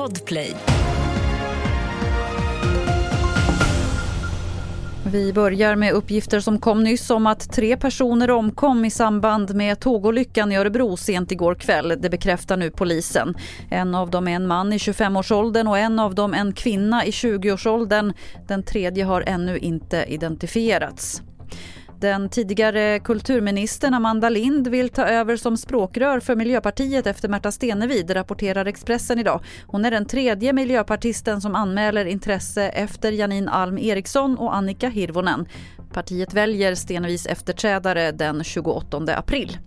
Podplay. Vi börjar med uppgifter som kom nyss om att tre personer omkom i samband med tågolyckan i Örebro sent igår kväll. Det bekräftar nu polisen. En av dem är en man i 25-årsåldern och en av dem en kvinna i 20-årsåldern. Den tredje har ännu inte identifierats. Den tidigare kulturministern Amanda Lind vill ta över som språkrör för Miljöpartiet efter Märta Stenevi, rapporterar Expressen idag. Hon är den tredje miljöpartisten som anmäler intresse efter Janine Alm Eriksson och Annika Hirvonen. Partiet väljer Stenevis efterträdare den 28 april.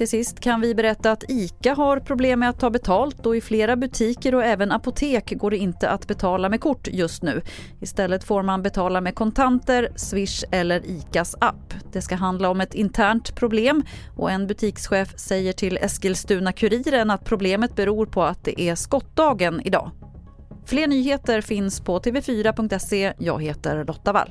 Till sist kan vi berätta att ICA har problem med att ta betalt och i flera butiker och även apotek går det inte att betala med kort just nu. Istället får man betala med kontanter, Swish eller ICAs app. Det ska handla om ett internt problem och en butikschef säger till Eskilstuna-Kuriren att problemet beror på att det är skottdagen idag. Fler nyheter finns på tv4.se. Jag heter Lotta Wall.